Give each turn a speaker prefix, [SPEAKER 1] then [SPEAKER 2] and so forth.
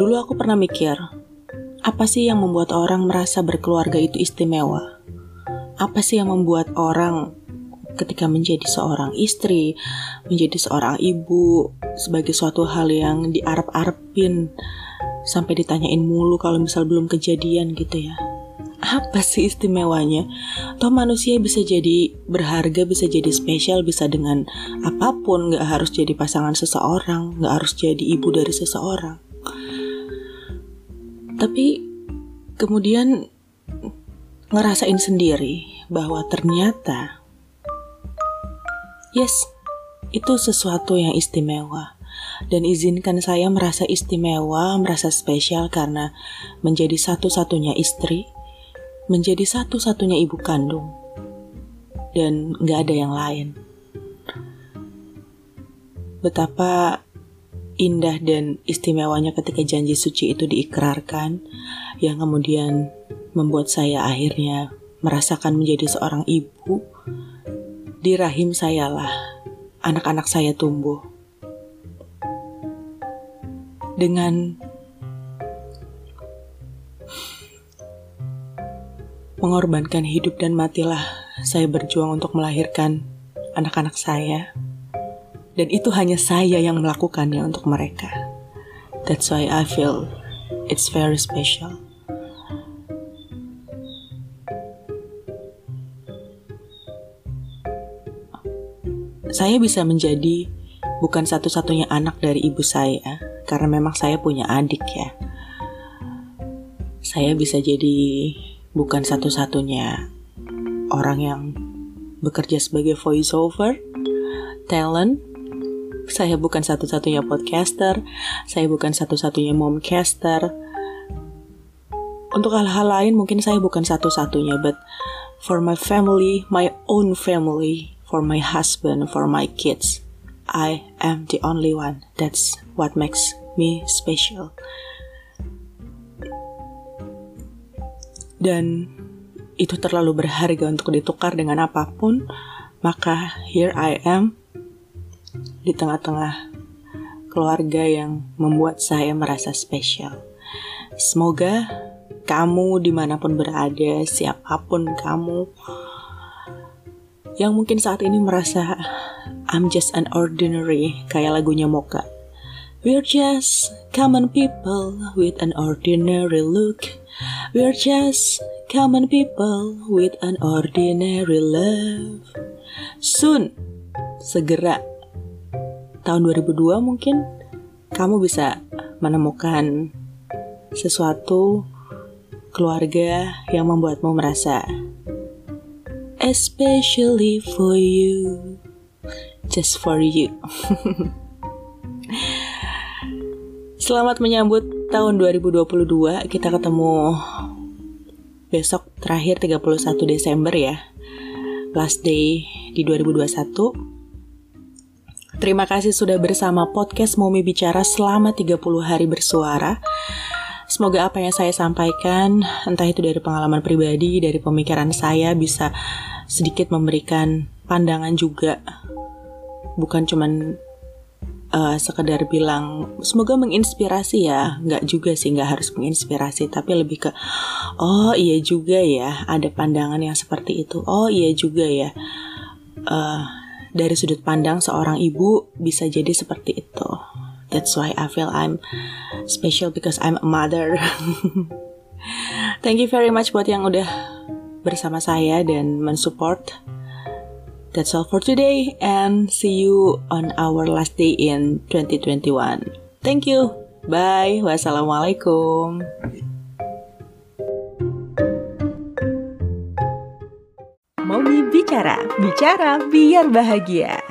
[SPEAKER 1] Dulu aku pernah mikir, apa sih yang membuat orang merasa berkeluarga itu istimewa? Apa sih yang membuat orang ketika menjadi seorang istri, menjadi seorang ibu, sebagai suatu hal yang diarep-arepin, sampai ditanyain mulu kalau misal belum kejadian gitu ya. Apa sih istimewanya? Toh manusia bisa jadi berharga, bisa jadi spesial, bisa dengan apa pun, gak harus jadi pasangan seseorang, gak harus jadi ibu dari seseorang. Tapi kemudian ngerasain sendiri bahwa ternyata yes, itu sesuatu yang istimewa. Dan izinkan saya merasa istimewa, merasa spesial karena menjadi satu-satunya istri, menjadi satu-satunya ibu kandung, dan gak ada yang lain. Betapa indah dan istimewanya ketika janji suci itu diikrarkan, yang kemudian membuat saya akhirnya merasakan menjadi seorang ibu. Di rahim saya lah anak-anak saya tumbuh. Dengan mengorbankan hidup dan matilah saya berjuang untuk melahirkan anak-anak saya. Dan itu hanya saya yang melakukannya untuk mereka. That's why I feel it's very special. Saya bisa menjadi bukan satu-satunya anak dari ibu saya, karena memang saya punya adik ya. Saya bisa jadi bukan satu-satunya orang yang bekerja sebagai voiceover, talent, saya bukan satu-satunya podcaster, saya bukan satu-satunya momcaster. Untuk hal-hal lain mungkin saya bukan satu-satunya, but for my family, my own family, for my husband, for my kids, I am the only one. That's what makes me special. Dan itu terlalu berharga untuk ditukar dengan apa pun, maka here I am di tengah-tengah keluarga yang membuat saya merasa spesial. Semoga kamu di mana pun berada, siapa pun kamu, yang mungkin saat ini merasa I'm just an ordinary, kayak lagunya Moka. We're just common people with an ordinary look. We're just common people with an ordinary love. Soon, segera tahun 2002 mungkin kamu bisa menemukan sesuatu keluarga yang membuatmu merasa especially for you just for you. Selamat menyambut tahun 2022 Kita ketemu besok terakhir 31 Desember ya. Last day di 2021 Terima kasih sudah bersama podcast Momi Bicara selama 30 hari bersuara. Semoga apa yang saya sampaikan, entah itu dari pengalaman pribadi, dari pemikiran saya, bisa sedikit memberikan pandangan juga. Bukan cuman uh, sekedar bilang semoga menginspirasi ya nggak juga sih nggak harus menginspirasi tapi lebih ke oh iya juga ya ada pandangan yang seperti itu oh iya juga ya uh, dari sudut pandang seorang ibu bisa jadi seperti itu. That's why I feel I'm special because I'm a mother. Thank you very much buat yang udah bersama saya dan mensupport. That's all for today and see you on our last day in 2021. Thank you. Bye. Wassalamualaikum.
[SPEAKER 2] Bicara, bicara biar bahagia.